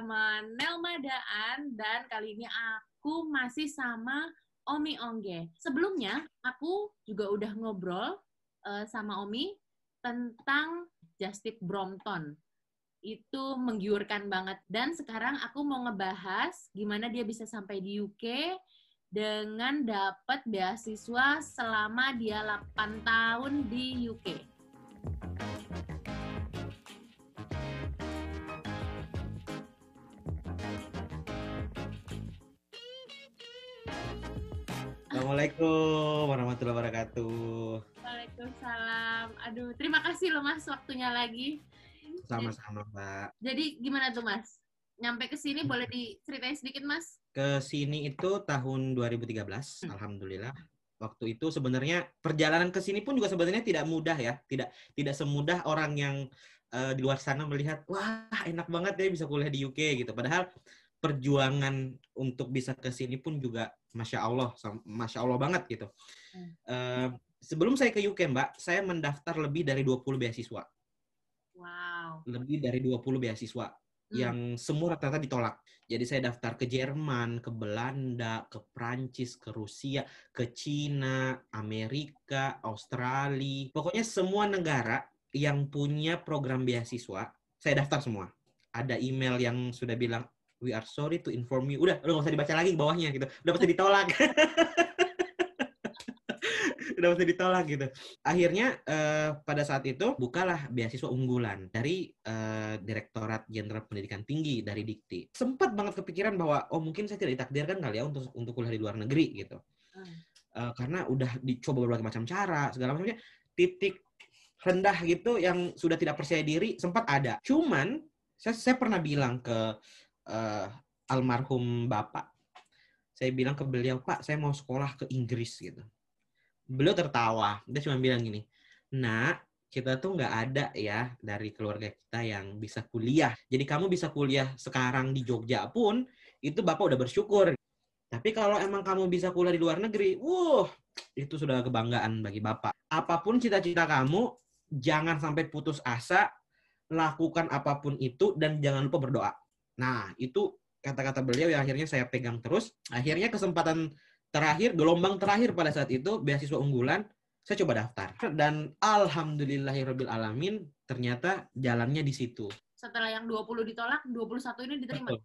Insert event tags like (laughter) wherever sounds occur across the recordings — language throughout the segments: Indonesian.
sama Nelma Daan dan kali ini aku masih sama Omi Ongge. Sebelumnya aku juga udah ngobrol uh, sama Omi tentang Justin Brompton. Itu menggiurkan banget dan sekarang aku mau ngebahas gimana dia bisa sampai di UK dengan dapat beasiswa selama dia 8 tahun di UK. Assalamualaikum warahmatullahi wabarakatuh. Waalaikumsalam. Aduh, terima kasih loh Mas waktunya lagi. Sama-sama, Mbak. Jadi gimana tuh Mas? Nyampe ke sini boleh diceritain sedikit Mas? Ke sini itu tahun 2013, hmm. alhamdulillah. Waktu itu sebenarnya perjalanan ke sini pun juga sebenarnya tidak mudah ya, tidak tidak semudah orang yang uh, di luar sana melihat wah enak banget ya bisa kuliah di UK gitu. Padahal perjuangan untuk bisa ke sini pun juga masya Allah, masya Allah banget gitu. Hmm. Uh, sebelum saya ke UK Mbak, saya mendaftar lebih dari 20 beasiswa. Wow. Lebih dari 20 beasiswa hmm. yang semua rata-rata ditolak. Jadi saya daftar ke Jerman, ke Belanda, ke Prancis, ke Rusia, ke Cina, Amerika, Australia. Pokoknya semua negara yang punya program beasiswa, saya daftar semua. Ada email yang sudah bilang, we are sorry to inform you. Udah, udah gak usah dibaca lagi bawahnya gitu. Udah pasti ditolak. (laughs) udah pasti ditolak gitu. Akhirnya uh, pada saat itu bukalah beasiswa unggulan dari uh, Direktorat Jenderal Pendidikan Tinggi dari Dikti. Sempat banget kepikiran bahwa oh mungkin saya tidak ditakdirkan kali ya untuk untuk kuliah di luar negeri gitu. Uh, karena udah dicoba berbagai macam cara, segala macamnya. Titik rendah gitu yang sudah tidak percaya diri sempat ada. Cuman saya, saya pernah bilang ke uh, almarhum bapak. Saya bilang ke beliau, Pak, saya mau sekolah ke Inggris gitu. Beliau tertawa. Dia cuma bilang gini, Nak, kita tuh nggak ada ya dari keluarga kita yang bisa kuliah. Jadi kamu bisa kuliah sekarang di Jogja pun, itu Bapak udah bersyukur. Tapi kalau emang kamu bisa kuliah di luar negeri, wuh, itu sudah kebanggaan bagi Bapak. Apa pun cita-cita kamu, jangan sampai putus asa, lakukan apa pun itu, dan jangan lupa berdoa. Nah, itu kata-kata beliau yang akhirnya saya pegang terus. Akhirnya kesempatan terakhir, gelombang terakhir pada saat itu, beasiswa unggulan, saya coba daftar. Dan alhamdulillahirabbil alamin ternyata jalannya di situ. Setelah yang 20 ditolak, 21 ini diterima. Betul.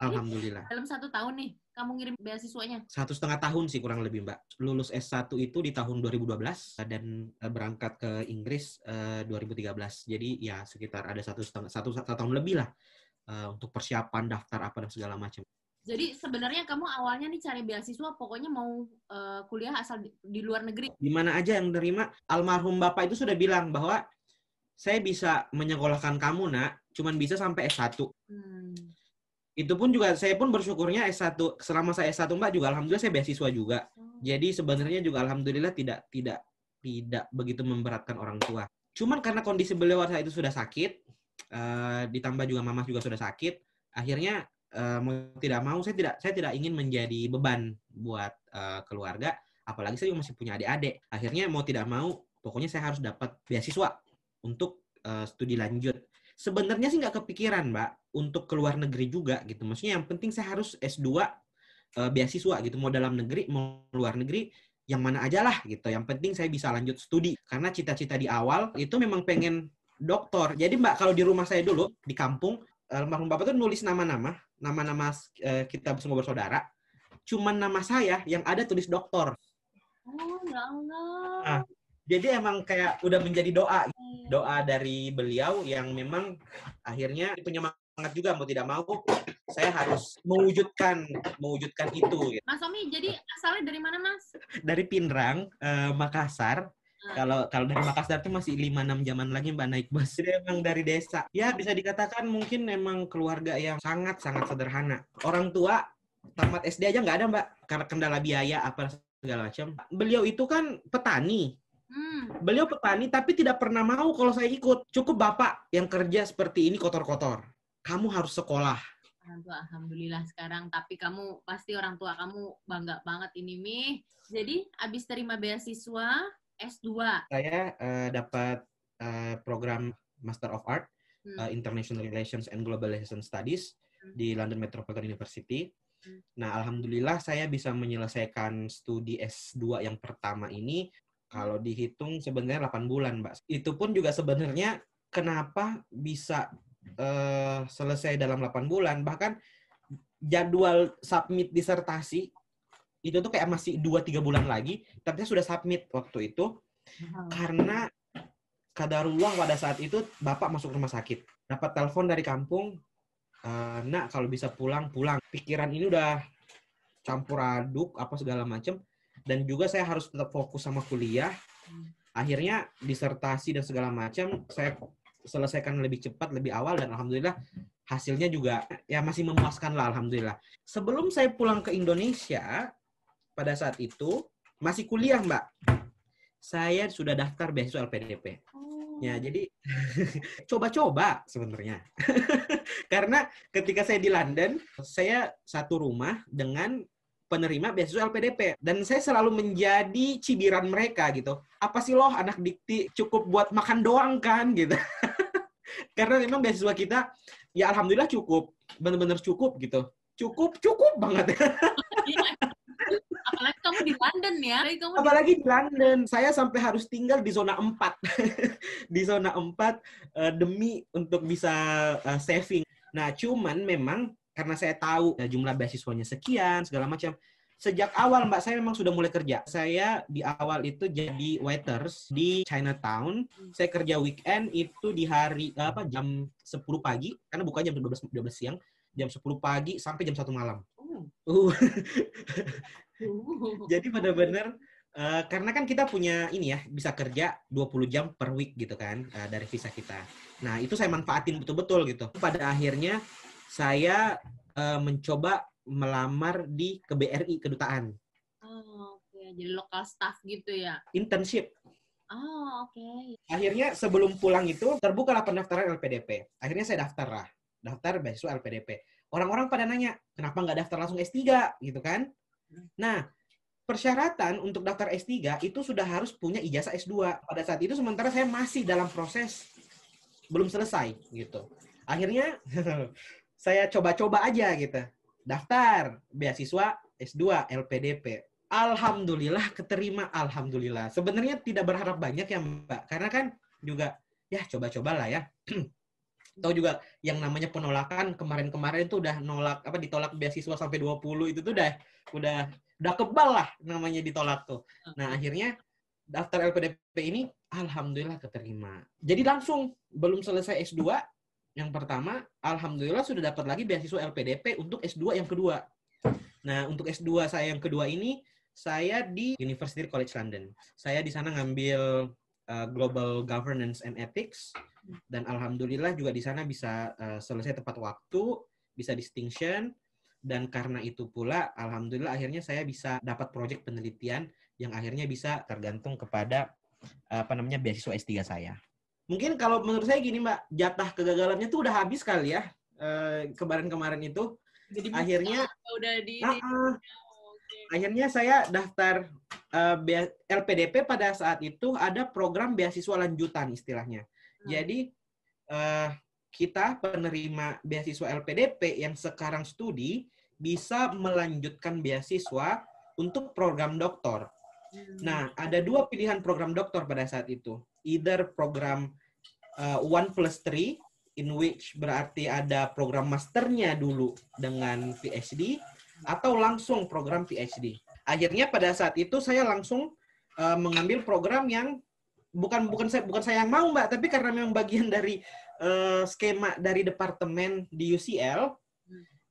Alhamdulillah. Dalam satu tahun nih, kamu ngirim beasiswanya? Satu setengah tahun sih kurang lebih, Mbak. Lulus S1 itu di tahun 2012 dan eh, berangkat ke Inggris eh, 2013. Jadi ya sekitar ada satu setengah satu, satu tahun lebih lah uh, untuk persiapan daftar apa dan segala macam. Jadi sebenarnya kamu awalnya nih cari beasiswa pokoknya mau uh, kuliah asal di, di luar negeri. Di mana aja yang terima. Almarhum bapak itu sudah bilang bahwa saya bisa menyekolahkan kamu nak, cuman bisa sampai S1. Hmm. Itu pun juga saya pun bersyukurnya S1 selama saya S1 Mbak juga alhamdulillah saya beasiswa juga. Oh. Jadi sebenarnya juga alhamdulillah tidak tidak tidak begitu memberatkan orang tua. Cuman karena kondisi beliau saat itu sudah sakit, uh, ditambah juga mama juga sudah sakit akhirnya uh, mau tidak mau saya tidak saya tidak ingin menjadi beban buat uh, keluarga apalagi saya juga masih punya adik-adik. Akhirnya mau tidak mau pokoknya saya harus dapat beasiswa untuk studi lanjut. Sebenarnya sih nggak kepikiran mbak untuk keluar negeri juga gitu. Maksudnya yang penting saya harus S2 uh, beasiswa gitu. Mau dalam negeri mau luar negeri yang mana aja lah gitu. Yang penting saya bisa lanjut studi. Karena cita-cita di awal itu memang pengen dokter. Jadi Mbak kalau di rumah saya dulu di kampung almarhum Bapak tuh nulis nama-nama, nama-nama uh, kita semua bersaudara. Cuman nama saya yang ada tulis dokter. Oh, ya Allah. Nah, jadi emang kayak udah menjadi doa, iya. doa dari beliau yang memang akhirnya penyemangat juga mau tidak mau saya harus mewujudkan mewujudkan itu. Gitu. Mas Omi, jadi asalnya dari mana Mas? Dari Pinrang, uh, Makassar. Kalau kalau dari Makassar itu masih 5-6 jaman lagi Mbak naik bus. Jadi emang dari desa. Ya bisa dikatakan mungkin memang keluarga yang sangat-sangat sederhana. Orang tua tamat SD aja nggak ada Mbak. Karena kendala biaya apa segala macam. Beliau itu kan petani. Hmm. Beliau petani tapi tidak pernah mau kalau saya ikut. Cukup Bapak yang kerja seperti ini kotor-kotor. Kamu harus sekolah. Orang tua alhamdulillah sekarang tapi kamu pasti orang tua kamu bangga banget ini Mi. Jadi abis terima beasiswa S2. Saya uh, dapat uh, program Master of Art Hmm. uh, International Relations and Globalization Studies Hmm. di London Metropolitan University. Hmm. Nah, alhamdulillah saya bisa menyelesaikan studi S2 yang pertama ini kalau dihitung sebenarnya 8 bulan, Mbak. Itu pun juga sebenarnya kenapa bisa eh, selesai dalam 8 bulan, bahkan jadwal submit disertasi itu tuh kayak masih 2-3 bulan lagi, tapi saya sudah submit waktu itu. Karena kadarullah pada saat itu bapak masuk rumah sakit. Dapat telepon dari kampung "Eh, nak kalau bisa pulang pulang. Pikiran ini udah campur aduk apa segala macem. Dan juga saya harus tetap fokus sama kuliah. Akhirnya disertasi dan segala macam saya selesaikan lebih cepat lebih awal dan alhamdulillah hasilnya juga ya masih memuaskan lah alhamdulillah. Sebelum saya pulang ke Indonesia pada saat itu masih kuliah mbak saya sudah daftar beasiswa LPDP Oh. Ya, jadi (laughs) coba-coba sebenarnya. (laughs) Karena ketika saya di London, saya satu rumah dengan penerima beasiswa LPDP dan saya selalu menjadi cibiran mereka gitu. Apa sih loh anak dikti cukup buat makan doang kan gitu. (laughs) Karena memang beasiswa kita ya alhamdulillah cukup, benar-benar cukup gitu. Cukup, cukup banget. Apalagi kamu di London ya. Apalagi kamu Apalagi di London, saya sampai harus tinggal di zona 4. (laughs) di zona 4 eh, demi untuk bisa eh, saving. Nah, cuman memang karena saya tahu eh, jumlah beasiswanya sekian, segala macam. Sejak awal Mbak saya memang sudah mulai kerja. Saya di awal itu jadi waiters di Chinatown. Saya kerja weekend itu di hari apa jam 10 pagi karena buka jam 12 12 siang, jam 10 pagi sampai jam 1 malam. Oh. Uh, Uh. (laughs) (laughs) jadi benar-benar eh, karena kan kita punya ini ya bisa kerja 20 jam per week gitu kan eh, dari visa kita. Nah itu saya manfaatin betul-betul gitu. Pada akhirnya saya eh, mencoba melamar di KBRI kedutaan Oh, oke. Jadi lokal staff gitu ya. internship. Oh, oke. Akhirnya sebelum pulang itu terbukalah pendaftaran LPDP. Akhirnya saya daftar lah, daftar beasiswa LPDP. Orang-orang pada nanya kenapa nggak daftar langsung S3 gitu kan? Nah persyaratan untuk daftar S3 itu sudah harus punya ijazah S2. Pada saat itu sementara saya masih dalam proses belum selesai gitu. Akhirnya (laughs) saya coba-coba aja gitu. Daftar beasiswa S2 LPDP. Alhamdulillah keterima, alhamdulillah. Sebenarnya tidak berharap banyak ya Mbak, karena kan juga ya coba-cobalah ya. (clears throat) Tahu juga yang namanya penolakan kemarin-kemarin tuh udah nolak apa ditolak beasiswa sampai 20 itu tuh udah udah udah kebal lah namanya ditolak tuh. Nah, akhirnya daftar LPDP ini alhamdulillah keterima. Jadi langsung belum selesai S2 yang pertama, alhamdulillah sudah dapat lagi beasiswa LPDP untuk S2 yang kedua. Nah, untuk S2 saya yang kedua ini saya di University College London. Saya di sana ngambil uh, Global Governance and Ethics dan alhamdulillah juga di sana bisa uh, selesai tepat waktu, bisa distinction dan karena itu pula alhamdulillah akhirnya saya bisa dapat proyek penelitian yang akhirnya bisa tergantung kepada uh, apa namanya beasiswa S3 saya. Mungkin kalau menurut saya gini Mbak, jatah kegagalannya tuh udah habis kali ya eh, kemarin-kemarin itu. Jadi Akhirnya- udah di ah, Oke. Akhirnya saya daftar eh, bea- LPDP pada saat itu ada program beasiswa lanjutan istilahnya. Hmm. Jadi eh, kita penerima beasiswa LPDP yang sekarang studi bisa melanjutkan beasiswa untuk program doktor. Hmm. Nah, ada dua pilihan program doktor pada saat itu. Either program uh, one plus three, in which berarti ada program masternya dulu dengan PhD, atau langsung program PhD. Akhirnya pada saat itu saya langsung uh, mengambil program yang bukan bukan saya bukan saya yang mau mbak, tapi karena memang bagian dari uh, skema dari departemen di UCL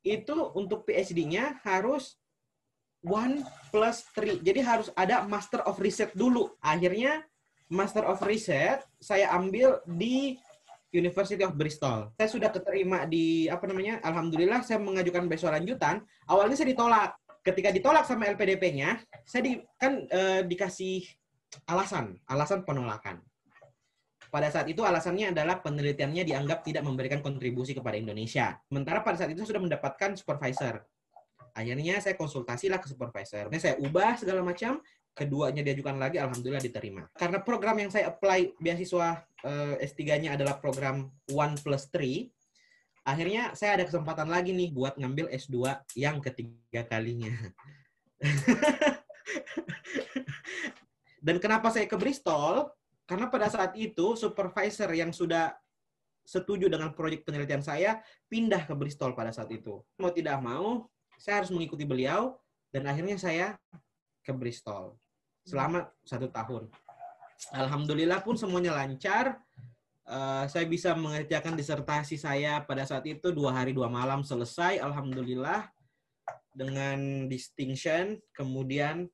itu untuk PhD-nya harus one plus three. Jadi harus ada Master of Research dulu. Akhirnya Master of Research saya ambil di University of Bristol. Saya sudah keterima di apa namanya? Alhamdulillah saya mengajukan beasiswa lanjutan. Awalnya saya ditolak. Ketika ditolak sama LPDP-nya, saya di, kan eh, dikasih alasan, alasan penolakan. Pada saat itu alasannya adalah penelitiannya dianggap tidak memberikan kontribusi kepada Indonesia. Sementara pada saat itu sudah mendapatkan supervisor. Akhirnya saya konsultasilah ke supervisor. Ini saya ubah segala macam keduanya diajukan lagi, alhamdulillah diterima. Karena program yang saya apply beasiswa uh, S3-nya adalah program One plus Three, akhirnya saya ada kesempatan lagi nih buat ngambil S2 yang ketiga kalinya. (laughs) Dan kenapa saya ke Bristol? Karena pada saat itu supervisor yang sudah setuju dengan proyek penelitian saya pindah ke Bristol pada saat itu. Mau tidak mau, saya harus mengikuti beliau dan akhirnya saya ke Bristol selama satu tahun. Alhamdulillah pun semuanya lancar. Uh, saya bisa mengerjakan disertasi saya pada saat itu dua hari dua malam selesai. Alhamdulillah dengan distinction. Kemudian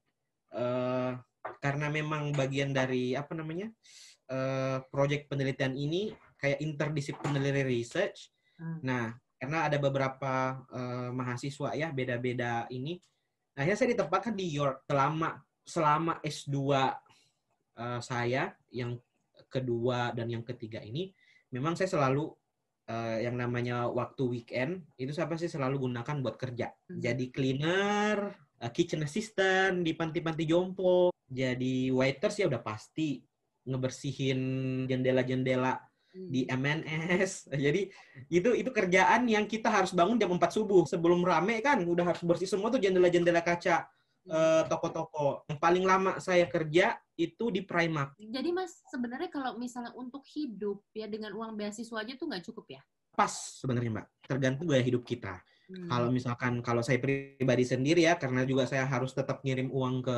uh, karena memang bagian dari apa namanya uh, proyek penelitian ini kayak interdisciplinary research. Hmm. Nah, karena ada beberapa uh, mahasiswa ya beda-beda ini. Akhirnya saya ditempatkan di York selama selama S2 uh, eh, saya yang kedua dan yang ketiga ini memang saya selalu uh, yang namanya waktu weekend itu saya pasti selalu gunakan buat kerja. Hmm. Jadi cleaner, uh, kitchen assistant di panti-panti jompo, jadi waiters ya udah pasti ngebersihin jendela-jendela di MNS. (laughs) Jadi itu itu kerjaan yang kita harus bangun jam 4 subuh sebelum rame kan udah harus bersih semua tuh jendela-jendela kaca uh, toko-toko. Yang paling lama saya kerja itu di Primark. Jadi Mas sebenarnya kalau misalnya untuk hidup ya dengan uang beasiswa aja tuh nggak cukup ya? Pas sebenarnya Mbak. Tergantung gaya hidup kita. Hmm. Kalau misalkan kalau saya pribadi sendiri ya, karena juga saya harus tetap ngirim uang ke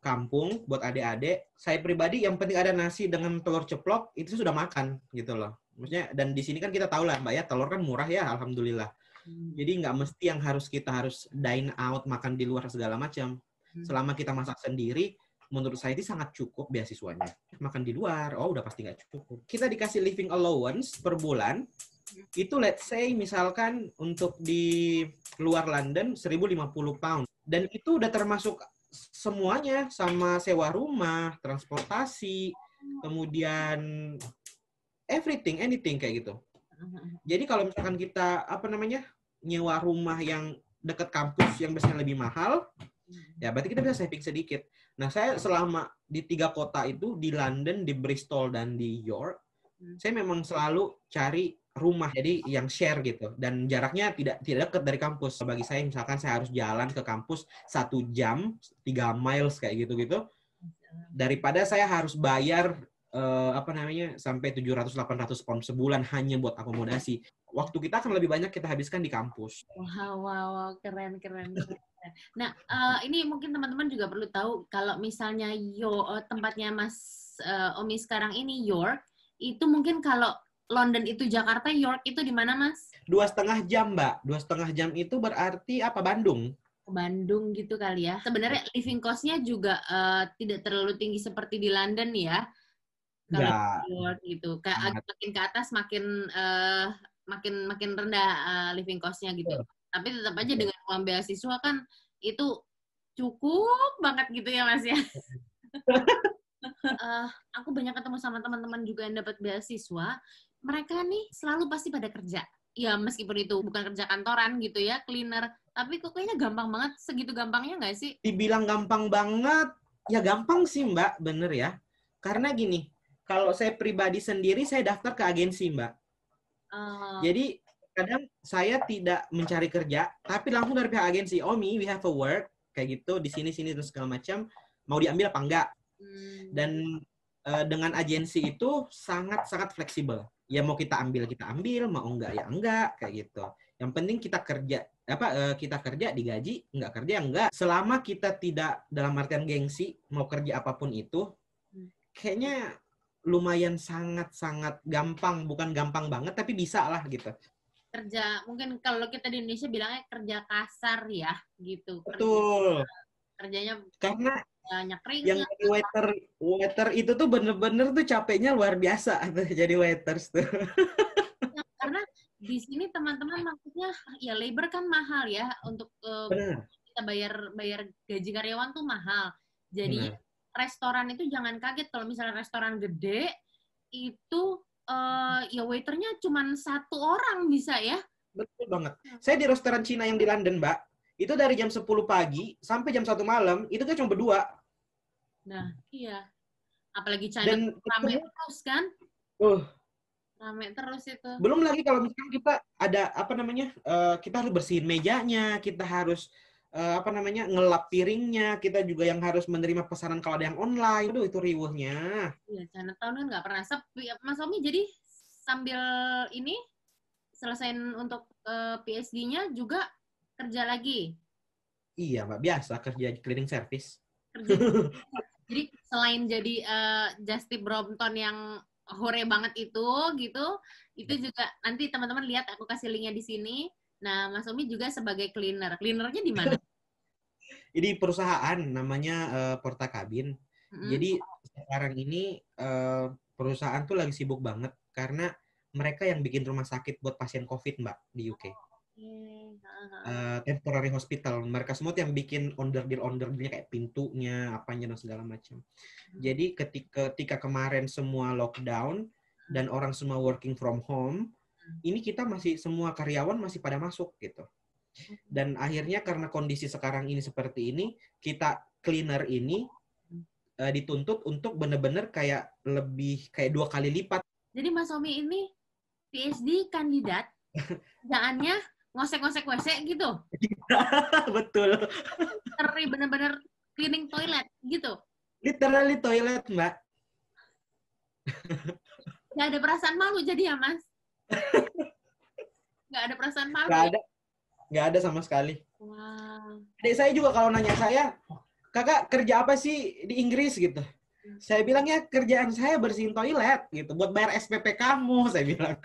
kampung buat adik-adik. Saya pribadi yang penting ada nasi dengan telur ceplok itu sudah makan gitu loh. Maksudnya dan di sini kan kita tahu lah mbak ya telur kan murah ya, alhamdulillah. Hmm. Jadi nggak mesti yang harus kita harus dine out makan di luar segala macam. Hmm. Selama kita masak sendiri, menurut saya itu sangat cukup beasiswanya. Makan di luar, oh udah pasti nggak cukup. Kita dikasih living allowance per bulan itu let's say misalkan untuk di luar London 1050 pound dan itu udah termasuk semuanya sama sewa rumah, transportasi, kemudian everything, anything kayak gitu. Jadi kalau misalkan kita apa namanya nyewa rumah yang dekat kampus yang biasanya lebih mahal, ya berarti kita bisa saving sedikit. Nah saya selama di tiga kota itu di London, di Bristol dan di York, hmm. saya memang selalu cari rumah jadi yang share gitu. Dan jaraknya tidak tidak dekat dari kampus. Bagi saya misalkan saya harus jalan ke kampus satu jam tiga miles kayak gitu gitu daripada saya harus bayar uh, apa namanya sampai 700-800 pound sebulan hanya buat akomodasi. Waktu kita akan lebih banyak kita habiskan di kampus. Wow wow, wow. keren keren, Nah, uh, ini mungkin teman-teman juga perlu tahu kalau misalnya yo uh, tempatnya Mas uh, Omi sekarang ini York, itu mungkin kalau London itu Jakarta, York itu di mana, Mas? Dua setengah jam, Mbak. Dua setengah jam itu berarti apa? Bandung. Bandung gitu kali ya. Sebenarnya living cost-nya juga uh, tidak terlalu tinggi seperti di London ya. Kalau ya. di York gitu. Kayak makin ke atas makin uh, makin makin rendah uh, living cost-nya gitu. Betul. Tapi tetap aja Betul. dengan uang beasiswa kan itu cukup banget gitu ya, Mas ya. uh, (laughs) aku banyak ketemu sama teman-teman juga yang dapat beasiswa mereka nih selalu pasti pada kerja. Ya meskipun itu bukan kerja kantoran gitu ya, cleaner. Tapi kok kayaknya gampang banget, segitu gampangnya nggak sih? Dibilang gampang banget, ya gampang sih mbak, bener ya. Karena gini, kalau saya pribadi sendiri, saya daftar ke agensi mbak. Uh... Jadi kadang saya tidak mencari kerja, tapi langsung dari pihak agensi, oh we have a work, kayak gitu, di sini-sini dan segala macam, mau diambil apa enggak. Hmm. Dan uh, dengan agensi itu sangat-sangat fleksibel ya mau kita ambil kita ambil mau enggak ya enggak kayak gitu. Yang penting kita kerja apa uh, kita kerja digaji enggak kerja enggak. Selama kita tidak dalam artian gengsi mau kerja apa pun itu hmm. kayaknya lumayan sangat sangat gampang bukan gampang banget tapi bisa lah gitu. Kerja mungkin kalau kita di Indonesia bilangnya kerja kasar ya gitu. Betul. Kerjanya karena banyak yang jadi waiter waiter itu tuh bener-bener tuh capeknya luar biasa (laughs) tuh jadi waiters tuh. Ya, karena di sini teman-teman maksudnya ya labor kan mahal ya untuk uh, kita bayar bayar gaji karyawan tuh mahal. Jadi Bener. restoran itu jangan kaget kalau misalnya restoran gede itu uh, ya waiternya cuma satu orang bisa ya. Betul banget. Saya di restoran Cina yang di London mbak itu dari jam 10 pagi sampai jam 1 malam itu kan cuma berdua. Nah, iya. Apalagi China Dan rame terus kan? uh, Rame terus itu. belum lagi kalau misalkan kita ada apa namanya eh, kita harus bersihin mejanya kita harus eh, apa namanya ngelap piringnya kita juga yang harus menerima pesanan kalau ada yang online aduh itu riuhnya Iya, Chinatown kan nggak pernah sepi. Mas Omi jadi sambil ini selesain untuk eh, PSG-nya juga kerja lagi. iya mbak biasa kerja di cleaning service Kerja. (laughs) jadi selain jadi eh, Justin Brompton yang hore banget itu gitu, itu juga nanti teman-teman lihat aku kasih linknya di sini. Nah, Mas Omi juga sebagai cleaner. Cleanernya di mana? (laughs) Jadi perusahaan namanya eh, Porta Cabin. Mm-mm. Jadi sekarang ini eh, perusahaan tuh lagi sibuk banget karena mereka yang bikin rumah sakit buat pasien COVID, Mbak, di UK. Oke, Eh, temporary hospital. Mereka semua tuh yang bikin onder deal onder dealnya kayak pintunya, apanya dan segala macam. Jadi ketika ketika kemarin semua lockdown dan orang semua working from home, ini kita masih semua karyawan masih pada masuk gitu. Dan akhirnya karena kondisi sekarang ini seperti ini, kita cleaner ini eh, dituntut untuk bener-bener kayak lebih kayak dua kali lipat. Jadi Mas Omi ini PhD kandidat, (laughs) kerjaannya ngosek-ngosek WC gitu. (laughs) Betul. Teri bener-bener cleaning toilet gitu. Literally toilet, Mbak. (laughs) Gak ada perasaan malu jadi ya Mas? Gak ada perasaan malu. Nggak ya? ada. Nggak ada sama sekali. Wow. Adik saya juga kalau nanya saya, kakak kerja apa sih di Inggris gitu? Saya bilang ya kerjaan saya bersihin toilet gitu, buat bayar SPP kamu, (laughs) saya bilang.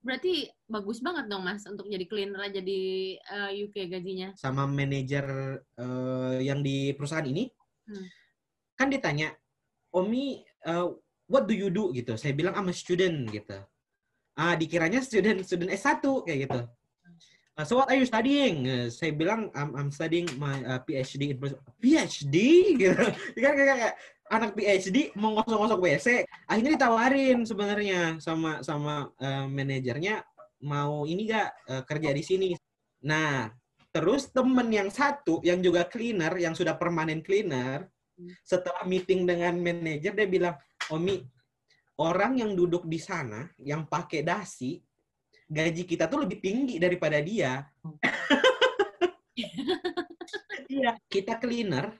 Berarti bagus banget dong Mas untuk jadi cleaner aja di eh, UK gajinya. Sama manajer eh, yang di perusahaan ini, Hmm. kan ditanya, Omi, eh, what do you do gitu? Saya bilang I'm a student gitu. Ah, dikiranya student student S1 kayak gitu. Uh, so what are you studying? Uh, saya bilang I'm, I'm studying my uh, PhD in PhD (laughs) gitu. kan kayak, kayak anak PhD mau ngosok-ngosok WC. Akhirnya ditawarin sebenarnya sama sama uh, manajernya mau ini gak uh, kerja di sini. Nah, terus temen yang satu yang juga cleaner yang sudah permanen cleaner setelah meeting dengan manajer dia bilang, "Omi, orang yang duduk di sana yang pakai dasi gaji kita tuh lebih tinggi daripada dia. (laughs) Iya, kita cleaner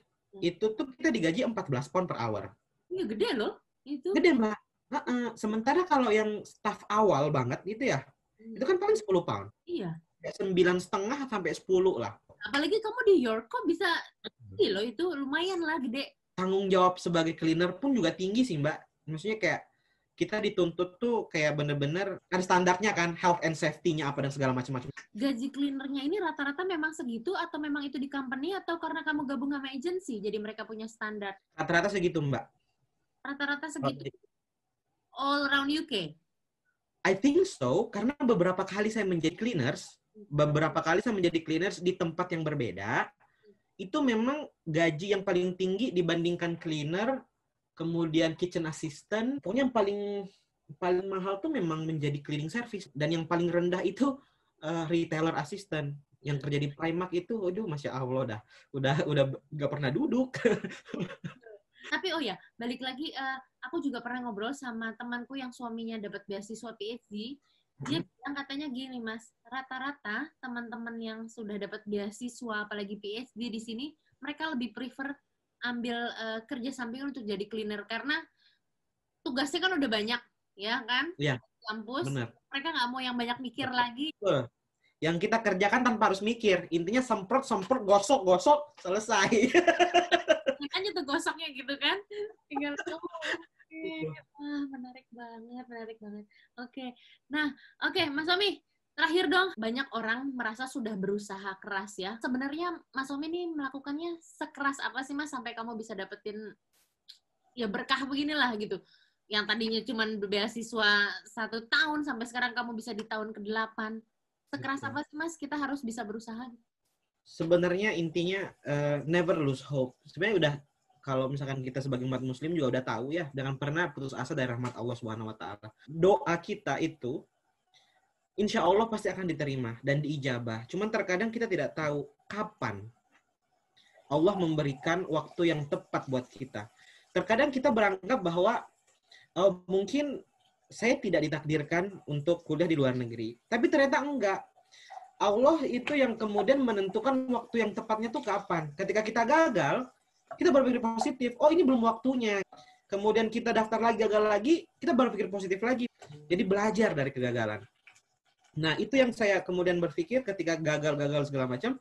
itu tuh kita digaji 14 pound per hour. Iya gede loh itu. Gede, Mbak. Heeh. Sementara kalau yang staff awal banget itu ya, itu kan paling 10 pound. Iya. Ya, sembilan setengah sampai 10 lah. Apalagi kamu di York kok bisa Ih loh itu lumayan lah gede. Tanggung jawab sebagai cleaner pun juga tinggi sih, Mbak. Maksudnya kayak kita dituntut tuh kayak bener-bener ada standarnya kan health and safety-nya apa dan segala macam-macam. Gaji cleanernya ini rata-rata memang segitu atau memang itu di company atau karena kamu gabung sama agency jadi mereka punya standar Rata-rata segitu, Mbak. rata-rata segitu all around UK. I think so, karena beberapa kali saya menjadi cleaners, beberapa kali saya menjadi cleaners di tempat yang berbeda, itu memang gaji yang paling tinggi dibandingkan cleaner, kemudian kitchen assistant. Pokoknya yang paling paling mahal tuh memang menjadi cleaning service dan yang paling rendah itu uh, retailer assistant yang kerja di Primark itu, aduh, masya Allah dah, udah udah gak pernah duduk. Tapi oh ya, balik lagi eh, aku juga pernah ngobrol sama temanku yang suaminya dapat beasiswa PhD. Dia bilang katanya gini, Mas, rata-rata teman-teman yang sudah dapat beasiswa apalagi PhD di sini, mereka lebih prefer ambil eh, kerja samping untuk jadi cleaner karena tugasnya kan udah banyak, ya kan? Di Kampus, Benar. mereka nggak mau yang banyak mikir lagi. Betul. Yang kita kerjakan tanpa harus mikir. Intinya semprot, semprot, gosok, gosok, selesai. (laughs) aja tuh gosoknya gitu kan tinggal (laughs) oke wah menarik banget menarik banget oke nah oke Mas Omi terakhir dong banyak orang merasa sudah berusaha keras ya sebenarnya Mas Omi ini melakukannya sekeras apa sih Mas sampai kamu bisa dapetin ya berkah beginilah gitu yang tadinya cuma beasiswa satu tahun sampai sekarang kamu bisa di tahun ke-8 sekeras Betul. apa sih Mas kita harus bisa berusaha Sebenarnya intinya eh, never lose hope. Sebenarnya udah kalau misalkan kita sebagai umat muslim juga udah tahu ya, jangan pernah putus asa dari rahmat Allah Subhanahu wa taala. Doa kita itu insya Allah pasti akan diterima dan diijabah. Cuman terkadang kita tidak tahu kapan. Allah memberikan waktu yang tepat buat kita. Terkadang kita beranggap bahwa oh, mungkin saya tidak ditakdirkan untuk kuliah di luar negeri. Tapi ternyata enggak. Allah itu yang kemudian menentukan waktu yang tepatnya tuh kapan. Ketika kita gagal, kita berpikir positif. Oh ini belum waktunya. Kemudian kita daftar lagi, gagal lagi, kita berpikir positif lagi. Jadi belajar dari kegagalan. Nah itu yang saya kemudian berpikir ketika gagal-gagal segala macam.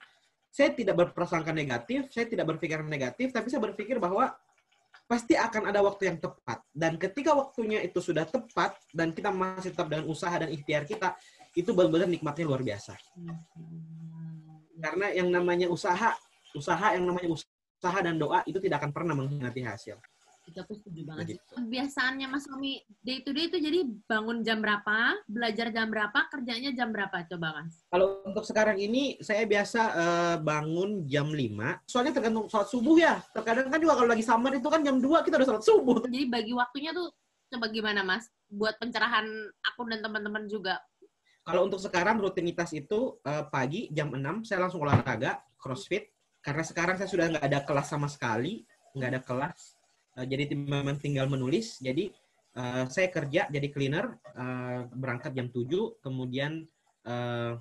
Saya tidak berprasangka negatif, saya tidak berpikir negatif, tapi saya berpikir bahwa pasti akan ada waktu yang tepat. Dan ketika waktunya itu sudah tepat dan kita masih tetap dengan usaha dan ikhtiar kita, itu benar-benar nikmatnya luar biasa. Karena yang namanya usaha, usaha yang namanya usaha dan doa itu tidak akan pernah mengkhianati hasil. Itu aku setuju banget. Gitu. Kebiasaannya Mas Omi day to day itu jadi bangun jam berapa, belajar jam berapa, kerjanya jam berapa coba Mas? Kalau untuk sekarang ini saya biasa uh, bangun jam 5. Soalnya tergantung sholat subuh ya. Terkadang kan juga kalau lagi summer itu kan jam 2 kita udah sholat subuh. (laughs) Jadi bagi waktunya tuh coba gimana Mas? Buat pencerahan aku dan teman-teman juga. Kalau untuk sekarang rutinitas itu uh, pagi jam 6 saya langsung olahraga, crossfit. Karena sekarang saya sudah nggak ada kelas sama sekali, nggak ada kelas Uh, jadi memang tinggal menulis. Jadi uh, saya kerja jadi cleaner, uh, berangkat jam 7, kemudian uh,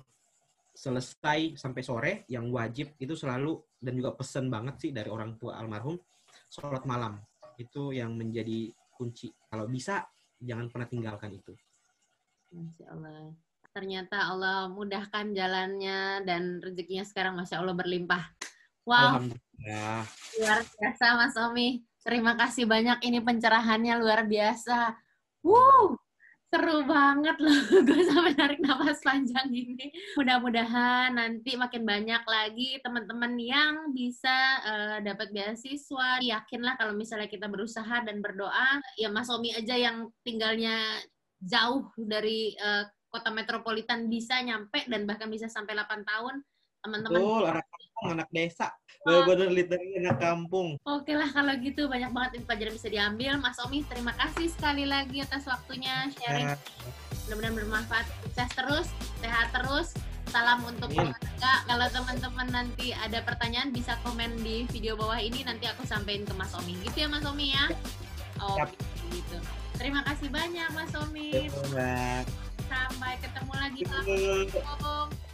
selesai sampai sore. Yang wajib itu selalu dan juga pesen banget sih dari orang tua almarhum sholat malam. Itu yang menjadi kunci. Kalau bisa jangan pernah tinggalkan itu. Masya Allah. Ternyata Allah mudahkan jalannya dan rezekinya sekarang Masya Allah berlimpah. Wow. Luar biasa Mas Omi. Terima kasih banyak ini pencerahannya luar biasa. Wow, seru banget loh. (laughs) Gue sampai narik nafas panjang ini. Mudah-mudahan nanti makin banyak lagi teman-teman yang bisa uh, dapat beasiswa. Yakinlah kalau misalnya kita berusaha dan berdoa, ya Mas Omi aja yang tinggalnya jauh dari uh, kota metropolitan bisa nyampe dan bahkan bisa sampai 8 tahun teman-teman. Betul, anak desa. Benar-benar literally anak kampung. Oke lah kalau gitu banyak banget info pelajaran bisa diambil. Mas Omi, terima kasih sekali lagi atas waktunya sharing. Mudah-mudahan bermanfaat. Sukses terus, sehat terus. Salam untuk keluarga. Kalau teman-teman nanti ada pertanyaan bisa komen di video bawah ini nanti aku sampaikan ke Mas Omi. Gitu ya Mas Omi ya? Oh, gitu. Terima kasih banyak Mas Omi. Sampai ketemu lagi. Assalamualaikum.